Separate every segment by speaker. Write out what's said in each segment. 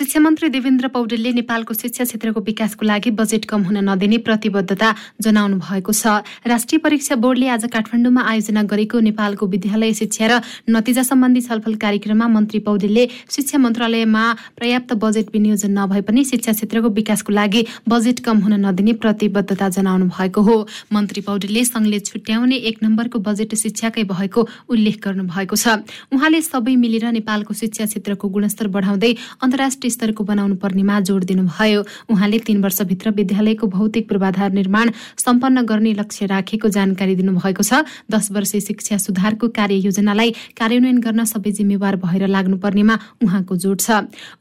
Speaker 1: शिक्षा मन्त्री देवेन्द्र पौडेलले नेपालको शिक्षा क्षेत्रको विकासको लागि बजेट कम हुन नदिने प्रतिबद्धता जनाउनु भएको छ। राष्ट्रिय परीक्षा बोर्डले आज काठमाडौँमा आयोजना गरेको नेपालको विद्यालय शिक्षा र नतिजा सम्बन्धी छलफल कार्यक्रममा मन्त्री पौडेलले शिक्षा मन्त्रालयमा पर्याप्त बजेट विनियोजन नभए पनि शिक्षा क्षेत्रको विकासको लागि बजेट कम हुन नदिने प्रतिबद्धता जनाउनु भएको हो। मन्त्री पौडेलले संघले छुट्याउने एक नम्बरको बजेट शिक्षाकै भएको उल्लेख गर्नु भएको छ। उहाँले सबै मिलेर नेपालको शिक्षा क्षेत्रको गुणस्तर बढाउँदै अन्तर्राष्ट्रिय स्तरको बनाउनु पर्नेमा जोड दिनुभयो। उहाँले तीन वर्षभित्र विद्यालयको भौतिक पूर्वाधार निर्माण सम्पन्न गर्ने लक्ष्य राखेको जानकारी दिनुभएको छ। दस वर्षे शिक्षा सुधारको कार्ययोजनालाई कार्यान्वयन गर्न सबै जिम्मेवार भएर लाग्नुपर्नेमा उहाँको जोड छ।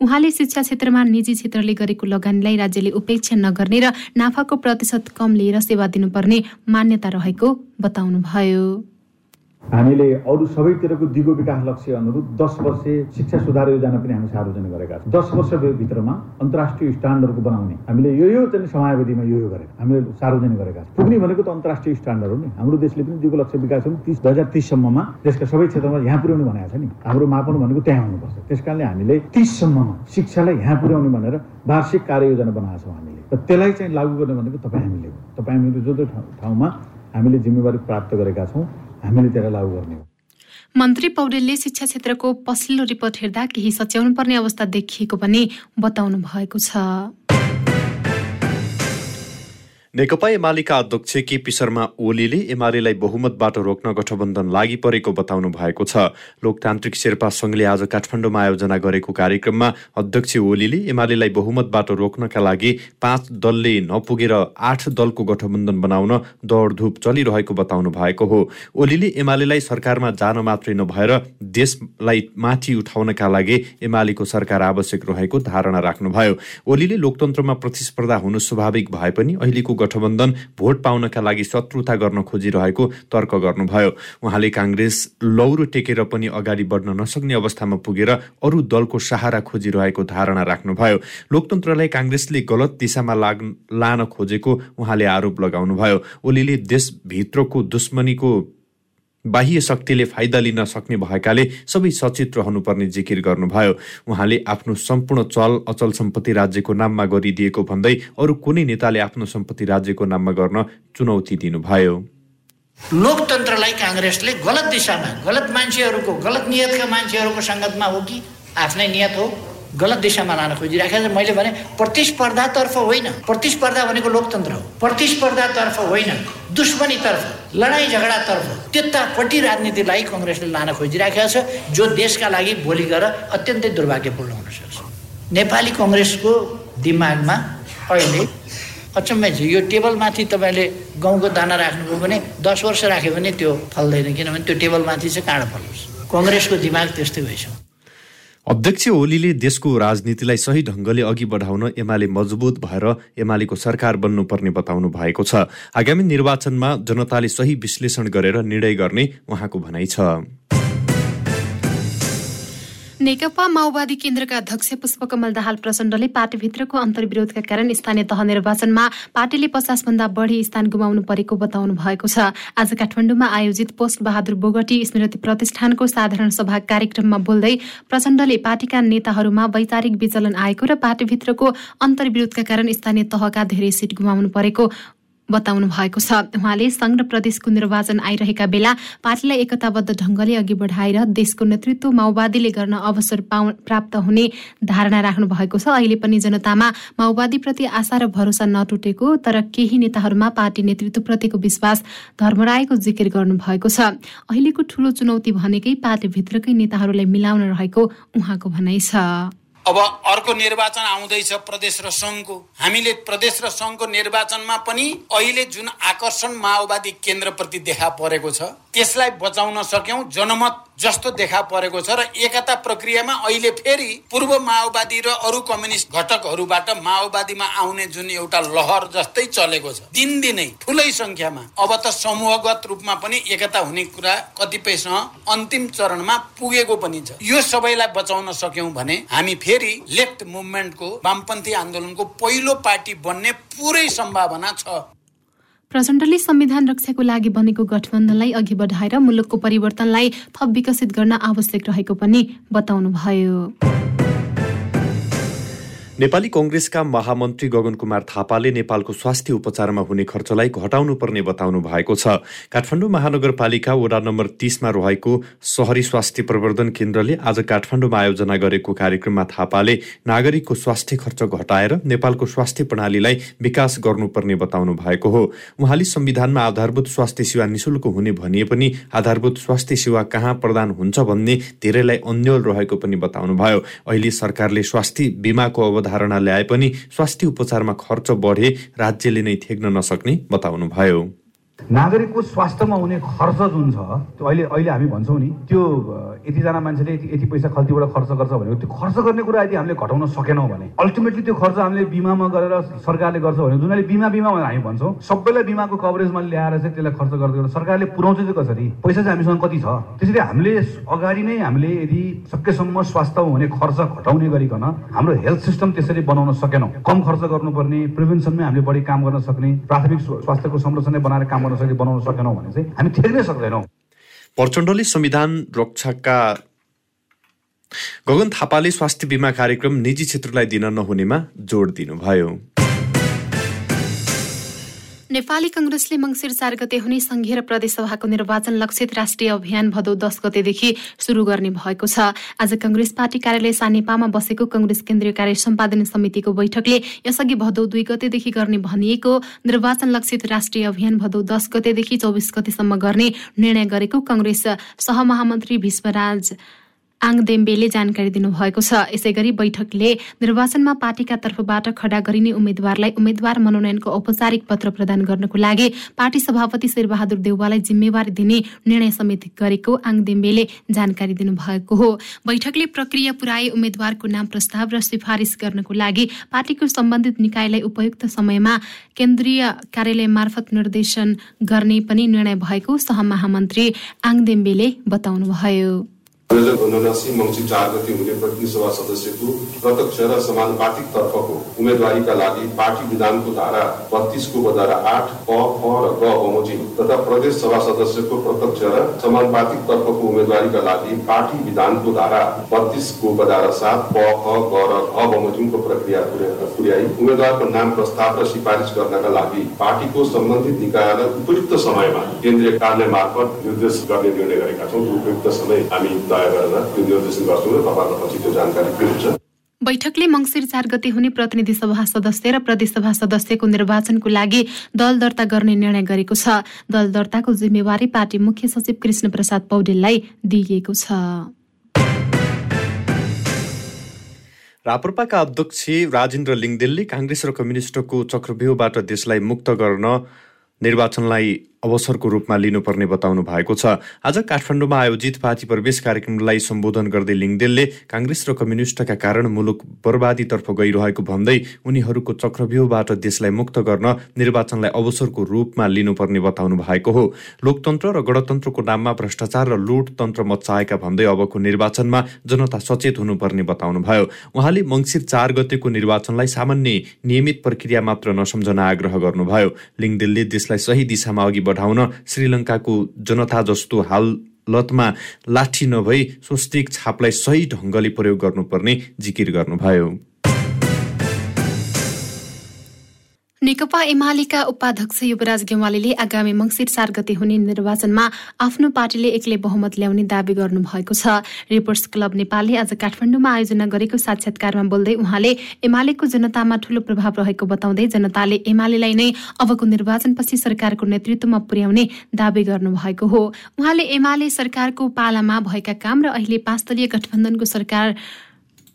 Speaker 1: उहाँले शिक्षा क्षेत्रमा निजी क्षेत्रले गरेको लगानीलाई राज्यले उपेक्षा नगर्ने र नाफाको प्रतिशत कम लिएर सेवा दिनुपर्ने मान्यता रहेको बताउनुभयो।
Speaker 2: हामीले अरू सबैतिरको दिगो विकास लक्ष्य अनुरूप दस वर्षे शिक्षा सुधार योजना पनि हामी सार्वजनिक गरेका छौँ। दस वर्षभित्रमा अन्तर्राष्ट्रिय स्ट्यान्डर्डको बनाउने। हामीले यो यो चाहिँ समयावधिमा यो यो गरेका हामीले सार्वजनिक गरेका छौँ। पुग्ने भनेको त अन्तर्राष्ट्रिय स्ट्यान्डर्ड हो नि। हाम्रो देशले पनि दिगो लक्ष्य विकास तिस दुई हजार तिससम्ममा देशका सबै क्षेत्रमा यहाँ पुर्याउने भनेको छ नि। हाम्रो मापन भनेको त्यहाँ हुनुपर्छ। त्यस कारणले हामीले तिससम्ममा शिक्षालाई यहाँ पुर्याउने भनेर वार्षिक कार्ययोजना बनाएको छौँ हामीले। र त्यसलाई चाहिँ लागू गर्ने भनेको तपाईँ हामीले तपाईँ हामीले जो जो ठाउँमा हामीले जिम्मेवारी प्राप्त गरेका छौँ। हामीले त्यसलाई लागू गर्ने हो।
Speaker 1: मन्त्री पौडेलले शिक्षा क्षेत्रको पछिल्लो रिपोर्ट हेर्दा केही सच्याउनु पर्ने अवस्था देखिएको पनि बताउनु भएको छ।
Speaker 3: नेकपा एमालेका अध्यक्ष केपी शर्मा ओलीले एमालेलाई बहुमतबाट रोक्न गठबन्धन लागि परेको बताउनु भएको छ। लोकतान्त्रिक शेर्पा सङ्घले आज काठमाडौँमा आयोजना गरेको कार्यक्रममा अध्यक्ष ओलीले एमालेलाई बहुमतबाट रोक्नका लागि पाँच दलले नपुगेर आठ दलको गठबन्धन बनाउन दौडधुप चलिरहेको बताउनु भएको हो। ओलीले एमालेलाई सरकारमा जान मात्रै नभएर देशलाई माथि उठाउनका लागि एमालेको सरकार आवश्यक रहेको धारणा राख्नुभयो। ओलीले लोकतन्त्रमा प्रतिस्पर्धा हुनु स्वाभाविक भए पनि अहिलेको गठबन्धन भोट पाउनका लागि शत्रुता गर्न खोजिरहेको तर्क गर्नुभयो। उहाँले काङ्ग्रेस लौरो टेकेर पनि अगाडि बढ्न नसक्ने अवस्थामा पुगेर अरू दलको सहारा खोजिरहेको धारणा राख्नुभयो। लोकतन्त्रलाई काङ्ग्रेसले गलत दिशामा लाग लान खोजेको उहाँले आरोप लगाउनुभयो। ओलीले देशभित्रको दुश्मनीको बाह्य शक्तिले फाइदा लिन सक्ने भएकाले सबै सचेत रहनुपर्ने जिकिर गर्नुभयो। उहाँले आफ्नो सम्पूर्ण चल अचल सम्पत्ति राज्यको नाममा गरिदिएको भन्दै अरू कुनै नेताले आफ्नो सम्पत्ति राज्यको नाममा गर्न चुनौती दिनुभयो।
Speaker 4: लोकतन्त्रलाई काङ्ग्रेसले गलत दिशामा गलत मान्छेहरूको गलत नियतका मान्छेहरूको सङ्गतमा हो कि? आफ्नै नियत हो। गलत दिशामा लान खोजिराखेको छ। मैले भने प्रतिस्पर्धातर्फ होइन। प्रतिस्पर्धा भनेको लोकतन्त्र हो। प्रतिस्पर्धातर्फ होइन। दुश्मनीतर्फ लडाइँ झगडातर्फ त्यतापट्टि राजनीतिलाई कङ्ग्रेसले लान खोजिराखेको छ। जो देशका लागि भोलि गएर अत्यन्तै दुर्भाग्यपूर्ण हुन सक्छ। नेपाली कङ्ग्रेसको दिमागमा अहिले अचम्मै छ यो टेबलमाथि तपाईँले गाउँको दाना राख्नुभयो भने दस वर्ष राख्यो भने त्यो फल्दैन। किनभने त्यो टेबलमाथि चाहिँ काँडो फलोस् कङ्ग्रेसको दिमाग त्यस्तै भइसक्यो।
Speaker 3: अध्यक्ष ओलीले देशको राजनीतिलाई सही ढङ्गले अघि बढाउन एमाले मजबुत भएर एमालेको सरकार बन्नुपर्ने बताउनु भएको छ। आगामी निर्वाचनमा जनताले सही विश्लेषण गरेर निर्णय गर्ने उहाँको भनाइ छ।
Speaker 1: नेकपा माओवादी केन्द्रका अध्यक्ष पुष्पकमल दाहाल प्रचण्डले पार्टीभित्रको अन्तर्विरोधका कारण स्थानीय तह निर्वाचनमा पार्टीले पचासभन्दा बढी स्थान गुमाउनु परेको बताउनु भएको छ। आज काठमाडौँमा आयोजित पोस्ट बहादुर बोगटी स्मृति प्रतिष्ठानको साधारण सभा कार्यक्रममा बोल्दै प्रचण्डले पार्टीका नेताहरूमा वैचारिक विचलन आएको र पार्टीभित्रको अन्तर्विरोधका कारण स्थानीय तहका धेरै सिट गुमाउनु परेको बताउनु भएको छ। उहाँले संघ र प्रदेशको निर्वाचन आइरहेका बेला पार्टीलाई एकताबद्ध ढंगले अघि बढाएर देशको नेतृत्व माओवादीले गर्न अवसर प्राप्त हुने धारणा राख्नु भएको छ। अहिले पनि जनतामा माओवादीप्रति आशा र भरोसा नटुटेको तर केही नेताहरूमा पार्टी नेतृत्वप्रतिको विश्वास धर्मराएको जिकिर गर्नु भएको छ। अहिलेको ठूलो चुनौती भनेकै पार्टीभित्रकै नेताहरूलाई मिलाउन रहेको उहाँको भनाइ छ।
Speaker 5: अब अर्को निर्वाचन आउँदैछ प्रदेश र सङ्घको। हामीले प्रदेश र सङ्घको निर्वाचनमा पनि अहिले जुन आकर्षण माओवादी केन्द्रप्रति देखा परेको छ त्यसलाई बचाउन सक्यौँ। जनमत जस्तो देखा परेको छ र एकता प्रक्रियामा अहिले फेरि पूर्व माओवादी र अरू कम्युनिस्ट घटकहरूबाट माओवादीमा आउने जुन एउटा लहर जस्तै चलेको छ दिनदिनै ठुलै संख्यामा अब त समूहगत रूपमा पनि एकता हुने कुरा कतिपयसँग अन्तिम चरणमा पुगेको पनि छ। यो सबैलाई बचाउन सक्यौँ भने हामी फेरि लेफ्ट मुभमेन्टको वामपन्थी आन्दोलनको पहिलो पार्टी बन्ने पुरै सम्भावना छ।
Speaker 1: प्रचण्डले संविधान रक्षाको लागि बनेको गठबन्धनलाई अघि बढाएर मुलुकको परिवर्तनलाई थप विकसित गर्न आवश्यक रहेको पनि बताउनुभयो।
Speaker 3: नेपाली कङ्ग्रेसका महामन्त्री गगन कुमार थापाले नेपालको स्वास्थ्य उपचारमा हुने खर्चलाई घटाउनु पर्ने बताउनु भएको छ। काठमाडौँ महानगरपालिका वडा नम्बर तीसमा रहेको सहरी स्वास्थ्य प्रवर्धन केन्द्रले आज काठमाडौँमा आयोजना गरेको कार्यक्रममा थापाले नागरिकको स्वास्थ्य खर्च घटाएर नेपालको स्वास्थ्य प्रणालीलाई विकास गर्नुपर्ने बताउनु भएको हो। उहाँले संविधानमा आधारभूत स्वास्थ्य सेवा निशुल्क हुने भनिए पनि आधारभूत स्वास्थ्य सेवा कहाँ प्रदान हुन्छ भन्ने धेरैलाई अन्यल रहेको पनि बताउनुभयो। अहिले सरकारले स्वास्थ्य बिमाको अवधारणा धारणा ल्याए पनि स्वास्थ्य उपचारमा खर्च बढे राज्यले नै थेग्न नसक्ने बताउनुभयो।
Speaker 6: नागरिकको स्वास्थ्यमा हुने खर्च जुन छ त्यो अहिले अहिले हामी भन्छौँ नि त्यो यतिजना मान्छेले यति यति पैसा खल्तीबाट खर्च गर्छ भनेको त्यो खर्च गर्ने कुरा यदि हामीले घटाउन सकेनौँ भने अल्टिमेटली त्यो खर्च हामीले बिमामा गरेर सरकारले गर्छ भने जुन अहिले बिमा बिमा भनेर हामी भन्छौँ सबैलाई बिमाको कभरेजमा ल्याएर चाहिँ त्यसलाई खर्च गर्दै सरकारले पुऱ्याउँछ चाहिँ कसरी? पैसा चाहिँ हामीसँग कति छ? त्यसरी हामीले अगाडि नै हामीले यदि सकेसम्म स्वास्थ्यमा हुने खर्च घटाउने गरिकन हाम्रो हेल्थ सिस्टम त्यसरी बनाउन सकेनौँ। कम खर्च गर्नुपर्ने प्रिभेन्सनमै हामीले बढी काम गर्न सक्ने प्राथमिक स्वास्थ्यको संरक्षणै बनाएर काम गर्न बनाउन सकेनौँ भने चाहिँ हामी ठेक्नै सक्दैनौँ।
Speaker 3: प्रचण्डले संविधान रक्षाका गगन थापाले स्वास्थ्य बिमा कार्यक्रम निजी क्षेत्रलाई दिन नहुनेमा जोड दिनुभयो।
Speaker 1: नेपाली कंग्रेसले मंगिर चार गते हुने संघीय र प्रदेशसभाको निर्वाचन लक्षित राष्ट्रिय अभियान भदौ दस गतेदेखि शुरू गर्ने भएको छ। आज कंग्रेस पार्टी कार्यालय सानेपामा बसेको कंग्रेस केन्द्रीय कार्य सम्पादन समितिको बैठकले यसअघि भदौ दुई गतेदेखि गर्ने भनिएको निर्वाचन लक्षित राष्ट्रिय अभियान भदौ दस गतेदेखि चौबिस गतेसम्म गर्ने निर्णय गरेको कंग्रेस सहमहामन्त्री भीष्मराज आङदेम्बेले जानकारी दिनुभएको छ। यसै गरी बैठकले निर्वाचनमा पार्टीका तर्फबाट खडा गरिने उम्मेद्वारलाई उम्मेद्वार मनोनयनको औपचारिक पत्र प्रदान गर्नको लागि पार्टी सभापति शेरबहादुर देउवालाई जिम्मेवारी दिने निर्णय समेत गरेको आङदेम्बेले जानकारी दिनुभएको हो। बैठकले प्रक्रिया पुर्याए उम्मेद्वारको नाम प्रस्ताव र सिफारिस गर्नको लागि पार्टीको सम्बन्धित निकायलाई उपयुक्त समयमा केन्द्रीय कार्यालय मार्फत निर्देशन गर्ने पनि निर्णय भएको सहमहामन्त्री आङदेम्बेले बताउनुभयो।
Speaker 7: आयोजक उनासी मङ्सिर चार गति हुने प्रतिनिधि सभा सदस्यको प्रत्यक्ष र समानुपातिक तर्फको उम्मेदवारीका लागि पार्टी विधानको धारा बत्तीसको बधारा आठ क ख र ग बमोजिम तथा प्रदेश सभा सदस्यको प्रत्यक्ष र समानुपातिक तर्फको उम्मेदवारीका लागि पार्टी विधानको धारा बत्तीसको बधारा सात क ख ग र घ बमोजिमको प्रक्रिया पुर्याई। उम्मेद्वारको नाम प्रस्ताव र सिफारिस गर्नका लागि पार्टीको सम्बन्धित निकायलाई उपयुक्त समयमा केन्द्रीय कार्यालय मार्फत निर्देश गर्ने निर्णय गरेका छौँ। उपयुक्त समय हामी
Speaker 1: बैठकले मङ्सिर चार गते हुने प्रतिनिधि सभा सदस्य र प्रदेशसभा सदस्यको निर्वाचनको लागि दल दर्ता गर्ने निर्णय गरेको छ। दल दर्ताको जिम्मेवारी पार्टी मुख्य सचिव कृष्ण प्रसाद पौडेललाई दिइएको छ।
Speaker 3: राप्रपाका अध्यक्ष राजेन्द्र लिङदेलले काङ्ग्रेस र कम्युनिस्टको चक्रव्यूहबाट देशलाई मुक्त गर्न निर्वाचनलाई अवसरको रूपमा लिनुपर्ने बताउनु भएको छ। आज काठमाडौँमा आयोजित पार्टी प्रवेश कार्यक्रमलाई सम्बोधन गर्दै लिङदेलले काङ्ग्रेस र कम्युनिष्टका कारण मुलुक बर्बादीतर्फ गइरहेको भन्दै उनीहरूको चक्रव्यूहबाट देशलाई मुक्त गर्न निर्वाचनलाई अवसरको रूपमा लिनुपर्ने बताउनु भएको हो। लोकतन्त्र र गणतन्त्रको नाममा भ्रष्टाचार र लुट तन्त्र मचाएका भन्दै अबको निर्वाचनमा जनता सचेत हुनुपर्ने बताउनुभयो उहाँले मङ्सिर चार गतेको निर्वाचनलाई सामान्य नियमित प्रक्रिया मात्र नसम्झन आग्रह गर्नुभयो। लिङदेलले देशलाई सही दिशामा अघि बढाउन श्रीलङ्काको जनता जस्तो हालतमा लाठी नभई स्वस्तिक छापलाई सही ढङ्गले प्रयोग गर्नुपर्ने जिकिर गर्नुभयो।
Speaker 1: नेकपा एमालेका उपाध्यक्ष युवराज गेवालीले आगामी मंगिर चार गते हुने निर्वाचनमा आफ्नो पार्टीले एक्लै बहुमत ल्याउने दावी गर्नुभएको छ। रिपोर्ट्स क्लब नेपालले आज काठमाडौँमा आयोजना गरेको साक्षात्कारमा बोल्दै उहाँले एमालेको जनतामा ठूलो प्रभाव रहेको बताउँदै जनताले एमालेलाई नै अबको निर्वाचनपछि सरकारको नेतृत्वमा पुर्याउने दावी गर्नुभएको हो। उहाँले एमाले सरकारको पालामा भएका काम र अहिले पाँच गठबन्धनको सरकार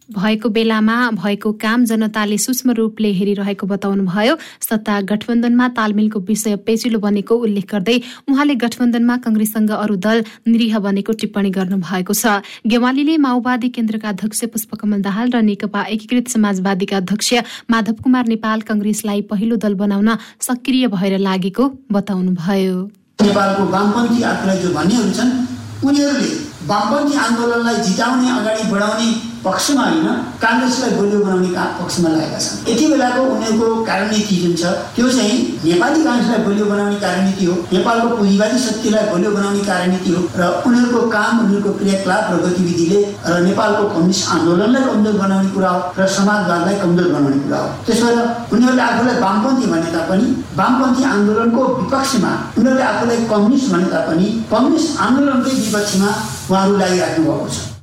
Speaker 1: भएको बेलामा भएको काम जनताले सूक्ष्म रूपले हेरिरहेको बताउनुभयो। सत्ता गठबन्धनमा तालमेलको विषय पेचिलो बनेको उल्लेख गर्दै उहाँले गठबन्धनमा कंग्रेससँग अरू दल निरीह बनेको टिप्पणी गर्नुभएको छ। गेवालीले माओवादी केन्द्रका अध्यक्ष पुष्पकमल दाहाल र नेकपा एकीकृत समाजवादीका अध्यक्ष माधव कुमार नेपाल कंग्रेसलाई पहिलो दल बनाउन सक्रिय भएर लागेको बताउनुभयो।
Speaker 8: नेपालको वामपन्थी जो भन्नेहरू छन् उनीहरूले वामपन्थी आन्दोलनलाई जिताउने अगाडि बढाउने पक्षमा होइन काङ्ग्रेसलाई बलियो बनाउने पक्षमा लागेका छन्। यति बेलाको उनीहरूको कार्यनीति जुन छ त्यो चाहिँ नेपाली काङ्ग्रेसलाई बलियो बनाउने कार्यनीति हो नेपालको पुँजीवादी शक्तिलाई बलियो बनाउने कार्यनीति हो र उनीहरूको काम उनीहरूको क्रियाकलाप र गतिविधिले र नेपालको कम्युनिस्ट आन्दोलनलाई कमजोर बनाउने कुरा हो र समाजवादलाई कमजोर बनाउने कुरा हो। त्यसो भएर उनीहरूले आफूलाई वामपन्थी भने तापनि वामपन्थी आन्दोलनको विपक्षमा उनीहरूले आफूलाई कम्युनिस्ट भने तापनि कम्युनिस्ट आन्दोलनकै विपक्षमा उहाँहरू लागिराख्नु भएको छ।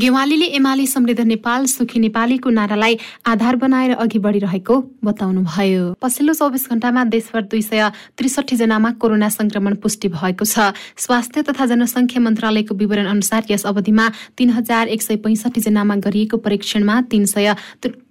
Speaker 1: गेवालीले एमाले समृद्ध नेपाल सुखी नेपालीको नारालाई आधार बनाएर अघि बढिरहेको बताउनुभयो। पछिल्लो चौबिस घण्टामा देशभर दुई सय त्रिसठी जनामा कोरोना संक्रमण पुष्टि भएको छ। स्वास्थ्य तथा जनसङ्ख्या मन्त्रालयको विवरण अनुसार यस अवधिमा तीन हजार एक सय पैँसठी जनामा गरिएको परीक्षणमा तीन सय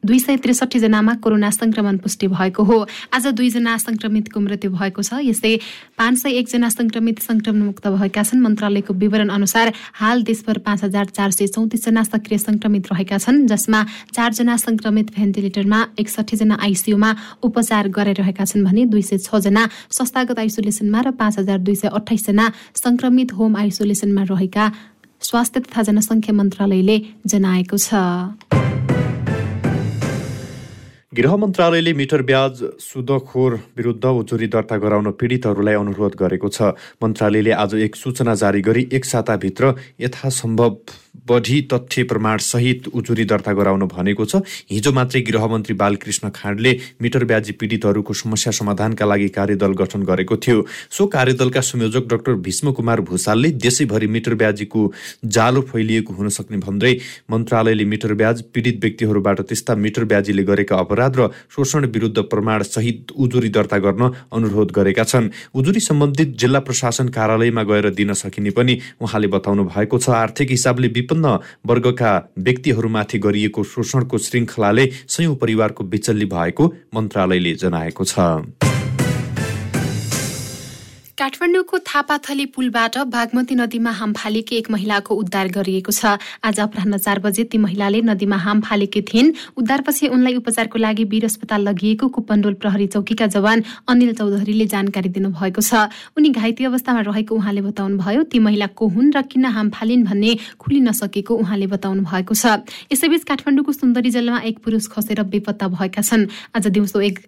Speaker 1: दुई सय त्रिसठी जनामा कोरोना संक्रमण पुष्टि भएको हो। आज दुईजना संक्रमितको मृत्यु भएको छ। यस्तै पाँच सय एकजना संक्रमित संक्रमणमुक्त भएका छन्। मन्त्रालयको विवरण अनुसार हाल देशभर पाँच हजार चार सय चौतिसजना सक्रिय संक्रमित रहेका छन् जसमा चारजना संक्रमित भेन्टिलेटरमा एकसठीजना आइसियुमा उपचार गराइरहेका छन् भने दुई सय छजना संस्थागत आइसोलेसनमा र पाँच हजार दुई सय अठाइसजना संक्रमित होम आइसोलेसनमा रहेका स्वास्थ्य तथा जनसङ्ख्या मन्त्रालयले जनाएको छ।
Speaker 3: गृह मन्त्रालयले मिटर ब्याज सुदखोर विरुद्ध उजुरी दर्ता गराउन पीडितहरूलाई अनुरोध गरेको छ। मन्त्रालयले आज एक सूचना जारी गरी एक साताभित्र यथासम्भव बढी तथ्य प्रमाण सहित उजुरी दर्ता गराउन भनेको छ। हिजो मात्रै गृहमन्त्री बालकृष्ण खाँडले मिटर ब्याजी पीडितहरूको समस्या समाधानका लागि कार्यदल गठन गरेको थियो। सो कार्यदलका संयोजक डाक्टर भीष्म कुमार भूषालले देशैभरि मिटर ब्याजीको जालो फैलिएको हुन सक्ने भन्दै मन्त्रालयले मिटर ब्याज पीडित व्यक्तिहरूबाट त्यस्ता मिटर ब्याजीले गरेका अपराध र शोषण विरुद्ध प्रमाण सहित उजुरी दर्ता गर्न अनुरोध गरेका छन्। उजुरी सम्बन्धित जिल्ला प्रशासन कार्यालयमा गएर दिन सकिने पनि उहाँले बताउनु भएको छ। आर्थिक हिसाबले विपन्न वर्गका व्यक्तिहरूमाथि गरिएको शोषणको श्रृङ्खलाले सयौं परिवारको विचल्ली भएको मन्त्रालयले जनाएको छ।
Speaker 1: काठमाडौँको थापाथली पुलबाट बागमती नदीमा हाम फालेकी एक महिलाको उद्धार गरिएको छ। आज अपराह चार बजे ती महिलाले नदीमा हाम फालेकी थिइन्। उद्धारपछि उनलाई उपचारको लागि वीर अस्पताल लगिएको कुपन्डोल प्रहरी चौकीका जवान अनिल चौधरीले जानकारी दिनुभएको छ। उनी घाइते अवस्थामा रहेको उहाँले बताउनुभयो ती महिला को हुन् र किन हाम फालिन् भन्ने खुली नसकेको उहाँले बताउनु भएको छ। यसैबीच काठमाडौँको सुन्दरी जलमा एक पुरुष खसेर बेपत्ता भएका छन्। आज दिउँसो एक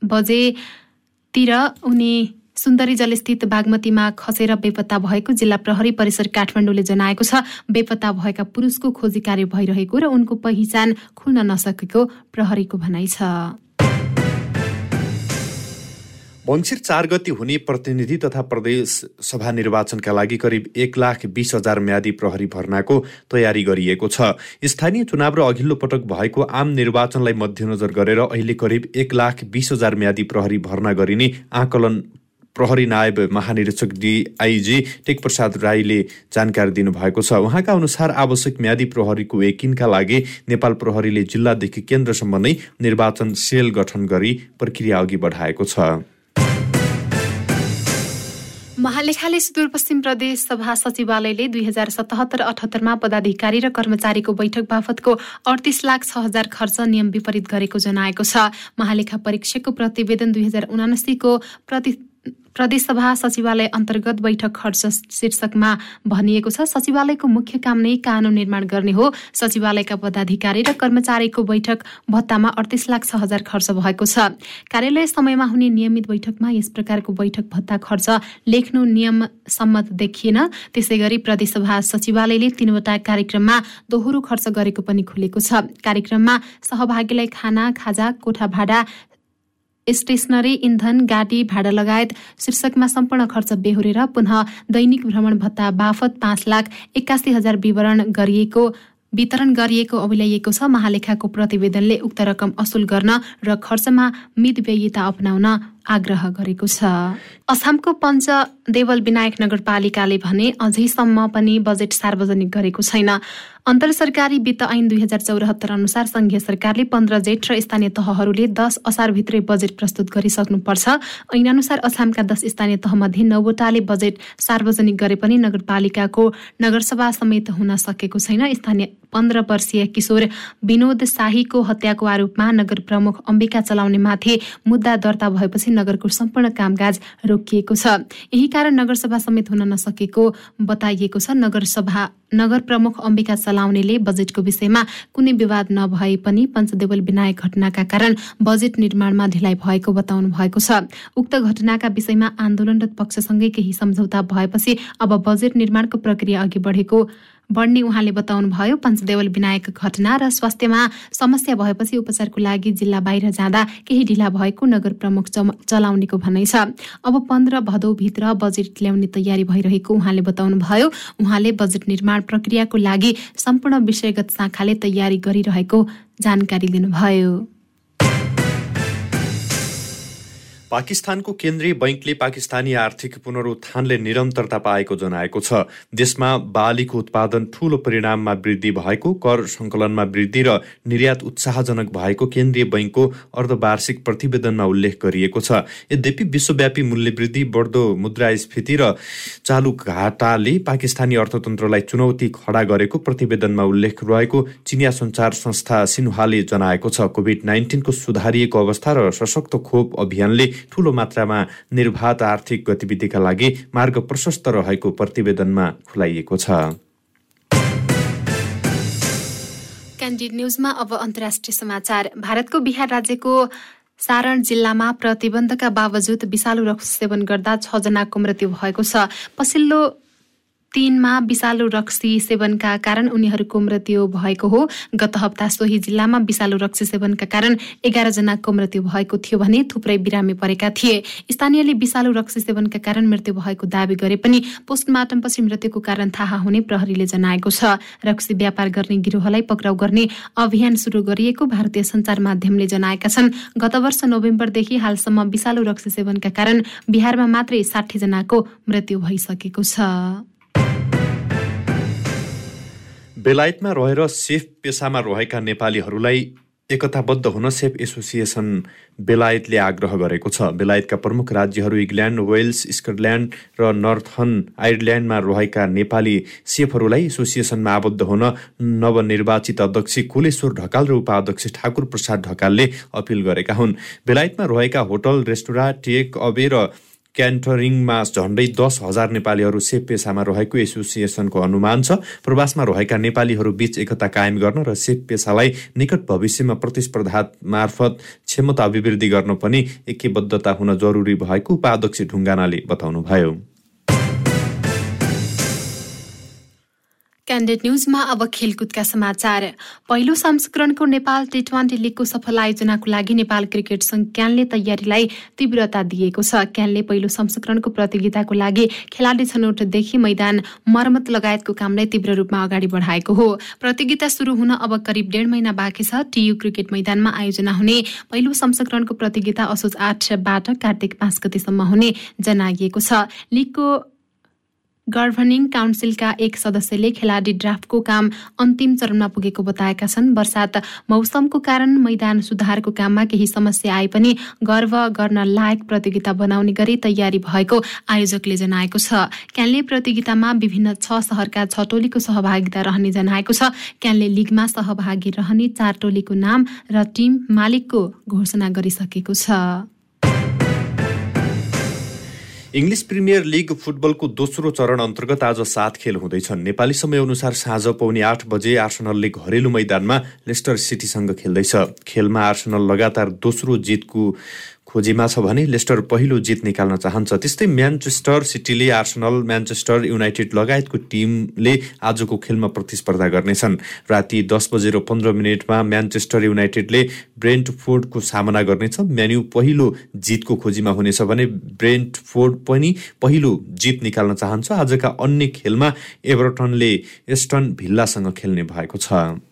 Speaker 1: बजेतिर उनी सुन्दरी जलस्थित बागमतीमा खसेर बेपत्ता भएको जिल्ला प्रहरी परिसर काठमाडौँले जनाएको छ। बेपत्ता भएका पुरुषको खोजी कार्य भइरहेको र उनको पहिचान खुल्न नसकेको प्रहरीको भनाइ छ।
Speaker 3: मङ्सिर चार गति हुने प्रतिनिधि तथा प्रदेश सभा निर्वाचनका लागि करिब एक लाख बिस हजार म्यादी प्रहरी भर्नाको तयारी गरिएको छ। स्थानीय चुनाव र अघिल्लो पटक भएको आम निर्वाचनलाई मध्यनजर गरेर अहिले करिब एक लाख बिस हजार म्यादी प्रहरी भर्ना गरिने आकलन प्रहरी नायब महानिरीक्षक डिआइजी टेक प्रसाद राईले जानकारी दिनुभएको छ। उहाँका अनुसार आवश्यक म्यादी प्रहरीको एकिनका लागि नेपाल प्रहरीले जिल्लादेखि केन्द्रसम्म नै निर्वाचन सेल गठन गरी प्रक्रिया अघि बढाएको छ।
Speaker 1: महालेखाले सुदूरपश्चिम प्रदेश सभा सचिवालयले दुई हजार सतहत्तर अठहत्तरमा पदाधिकारी र कर्मचारीको बैठक बापतको अडतिस लाख छ हजार खर्च नियम विपरीत गरेको जनाएको छ। महालेखा परीक्षकको प्रतिवेदन दुई हजार उनासीको प्रति प्रदेशसभा सचिवालय अन्तर्गत बैठक खर्च शीर्षकमा भनिएको छ सचिवालयको मुख्य काम नै कानून निर्माण गर्ने हो। सचिवालयका पदाधिकारी र कर्मचारीको बैठक भत्तामा अडतिस लाख छ हजार खर्च भएको छ। कार्यालय समयमा हुने नियमित बैठकमा यस प्रकारको बैठक भत्ता खर्च लेख्नु नियम सम्मत देखिएन। त्यसै गरी प्रदेशसभा सचिवालयले तीनवटा कार्यक्रममा दोहोरो खर्च गरेको पनि खुलेको छ। कार्यक्रममा सहभागीलाई खाना खाजा कोठा भाडा स्टेसनरी इन्धन गाडी भाडा लगायत शीर्षकमा सम्पूर्ण खर्च बेहोरेर पुनः दैनिक भ्रमण भत्ता बाफत पाँच लाख एक्कासी हजार विवरण गरिएको वितरण गरिएको अभिल्याइएको छ। महालेखाको प्रतिवेदनले उक्त रकम असुल गर्न र खर्चमा मितव्ययिता अपनाउन आग्रह गरेको छ। असमको पञ्च देवल विनायक नगरपालिकाले भने अझैसम्म पनि बजेट सार्वजनिक गरेको छैन। अन्तर सरकारी वित्त ऐन दुई हजार चौरात्तर अनुसार संघीय सरकारले पन्ध्र जेठ र स्थानीय तहहरूले दस असारभित्रै बजेट प्रस्तुत गरिसक्नुपर्छ। ऐन अनुसार असमका दस स्थानीय तहमध्ये नौवटाले बजेट सार्वजनिक गरे पनि नगरपालिकाको नगरसभा समेत हुन सकेको छैन। स्थानीय पन्ध्र वर्षीय किशोर विनोद शाहीको हत्याको आरोपमा नगर प्रमुख अम्बिका चलाउने माथि मुद्दा दर्ता भएपछि नगरको सम्पूर्ण कामकाज रोकिएको छ। यही कारण नगरसभा समेत हुन नसकेको बताइएको छ। नगरसभा नगर प्रमुख अम्बिका चलाउनेले बजेटको विषयमा कुनै विवाद नभए पनि पञ्चदेवल विनायक घटनाका कारण बजेट निर्माणमा ढिलाइ भएको बताउनु भएको छ। उक्त घटनाका विषयमा आन्दोलनरत पक्षसँगै केही सम्झौता भएपछि अब बजेट निर्माणको प्रक्रिया अघि बढेको बढ्ने उहाँले बताउनुभयो पञ्चदेवल विनायक घटना र स्वास्थ्यमा समस्या भएपछि उपचारको लागि जिल्ला बाहिर जाँदा केही ढिला भएको नगर प्रमुख चलाउनेको भनाइ छ। अब पन्ध्र भदौभित्र बजेट ल्याउने तयारी भइरहेको उहाँले बताउनुभयो। उहाँले बजेट निर्माण प्रक्रियाको लागि सम्पूर्ण विषयगत शाखाले तयारी गरिरहेको जानकारी दिनुभयो।
Speaker 3: पाकिस्तानको केन्द्रीय बैङ्कले पाकिस्तानी आर्थिक पुनरुत्थानले निरन्तरता पाएको जनाएको छ। देशमा बालीको उत्पादन ठूलो परिणाममा वृद्धि भएको कर सङ्कलनमा वृद्धि र निर्यात उत्साहजनक भएको केन्द्रीय बैङ्कको अर्धवार्षिक प्रतिवेदनमा उल्लेख गरिएको छ। यद्यपि विश्वव्यापी मूल्य वृद्धि बढ्दो मुद्रास्फीति र चालु घाटाले पाकिस्तानी अर्थतन्त्रलाई चुनौती खडा गरेको प्रतिवेदनमा उल्लेख रहेको चिनिया सञ्चार संस्था सिन्हाले जनाएको छ। कोभिड नाइन्टिनको सुधारिएको अवस्था र सशक्त खोप अभियानले ठूलो मात्रामा निर्वाध आर्थिक गतिविधिका लागि मार्ग प्रशस्त रहेको प्रतिवेदनमा खुलाइएको छ।
Speaker 1: न्युजमा अब अन्तर्राष्ट्रिय समाचार। भारतको बिहार राज्यको सारण जिल्लामा प्रतिबन्धका बावजुद विषालु रक्स सेवन गर्दा छजनाको मृत्यु भएको छ। पछिल्लो तीनमा विषालु रक्सी सेवनका कारण उनीहरूको मृत्यु भएको हो। गत हप्ता सोही जिल्लामा विषालु रक्सी सेवनका कारण एघारजनाको मृत्यु भएको थियो भने थुप्रै बिरामी परेका थिए। स्थानीयले विषालु रक्सी सेवनका कारण मृत्यु भएको दावी गरे पनि पोस्टमार्टमपछि मृत्युको कारण थाहा हुने प्रहरीले जनाएको छ। रक्सी व्यापार गर्ने गिरोहलाई पक्राउ गर्ने अभियान सुरु गरिएको भारतीय सञ्चार माध्यमले जनाएका छन्। गत वर्ष नोभेम्बरदेखि हालसम्म विषालु रक्सी सेवनका कारण बिहारमा मात्रै साठी जनाको मृत्यु भइसकेको छ।
Speaker 3: बेलायतमा रहेर सेफ पेसामा रहेका नेपालीहरूलाई एकताबद्ध हुन सेफ एसोसिएसन बेलायतले आग्रह गरेको छ। बेलायतका प्रमुख राज्यहरू इङ्ल्यान्ड वेल्स स्कटल्यान्ड र नर्थन आयरल्यान्डमा रहेका नेपाली सेफहरूलाई एसोसिएसनमा आबद्ध हुन नवनिर्वाचित अध्यक्ष कुलेश्वर ढकाल र उपाध्यक्ष ठाकुर प्रसाद ढकालले अपिल गरेका हुन्। बेलायतमा रहेका होटल रेस्टुराँ टेक अवे र क्यान्टरिङमा झण्डै दस हजार नेपालीहरू सेप पेसामा रहेको एसोसिएसनको अनुमान छ। प्रवासमा रहेका नेपालीहरू बीच एकता कायम गर्न र सेप पेसालाई निकट भविष्यमा प्रतिस्पर्धा मार्फत क्षमता अभिवृद्धि गर्न पनि एकीबद्धता हुन जरुरी भएको उपाध्यक्ष ढुङ्गानाले बताउनुभयो।
Speaker 1: क्यान्डेट न्युजमा अब खेलकुदका समाचार। पहिलो संस्करणको नेपाल टी ट्वेन्टी लिगको सफल आयोजनाको लागि नेपाल क्रिकेट संघ क्यानले तयारीलाई तीव्रता दिएको छ। क्यानले पहिलो संस्करणको प्रतियोगिताको लागि खेलाडी छनौटदेखि मैदान मर्मत लगायतको कामलाई तीव्र रूपमा अगाडि बढाएको हो। प्रतियोगिता सुरु हुन अब करिब डेढ महिना बाँकी छ। टियु क्रिकेट मैदानमा आयोजना हुने पहिलो संस्करणको प्रतियोगिता असोज आठबाट कार्तिक पाँच गतिसम्म हुने जनाइएको छ। लिगको गभर्निङ काउन्सिलका एक सदस्यले खेलाडी ड्राफ्टको काम अन्तिम चरणमा पुगेको बताएका छन्। वर्षात मौसमको कारण मैदान सुधारको काममा केही समस्या आए पनि गर्व गर्न लायक प्रतियोगिता बनाउने गरी तयारी भएको आयोजकले जनाएको छ। क्यानले प्रतियोगितामा विभिन्न छ सहरका छ टोलीको सहभागिता रहने जनाएको छ। क्यानले लिगमा सहभागी रहने चार टोलीको नाम र टिम मालिकको घोषणा गरिसकेको छ।
Speaker 3: इङ्ग्लिस प्रिमियर लिग फुटबलको दोस्रो चरण अन्तर्गत आज सात खेल हुँदैछन्। नेपाली समयअनुसार साँझ पाउने आठ बजे आर्सनलले घरेलु मैदानमा लेस्टर सिटीसँग खेल्दैछ। खेलमा आर्सनल लगातार दोस्रो जितको खोजीमा छ भने लेस्टर पहिलो जित निकाल्न चाहन्छ। त्यस्तै म्यान्चेस्टर सिटीले आर्सनल म्यान्चेस्टर युनाइटेड लगायतको टिमले आजको खेलमा प्रतिस्पर्धा गर्नेछन्। राति दस बजेर पन्ध्र मिनटमा म्यान्चेस्टर युनाइटेडले ब्रेन्टफोर्डको सामना गर्नेछ। म्यान्यु पहिलो जितको खोजीमा हुनेछ भने ब्रेन्टफोर्ड पनि पहिलो जित निकाल्न चाहन्छ। आजका अन्य खेलमा एभर्टनले एस्टन भिल्लासँग खेल्ने भएको छ।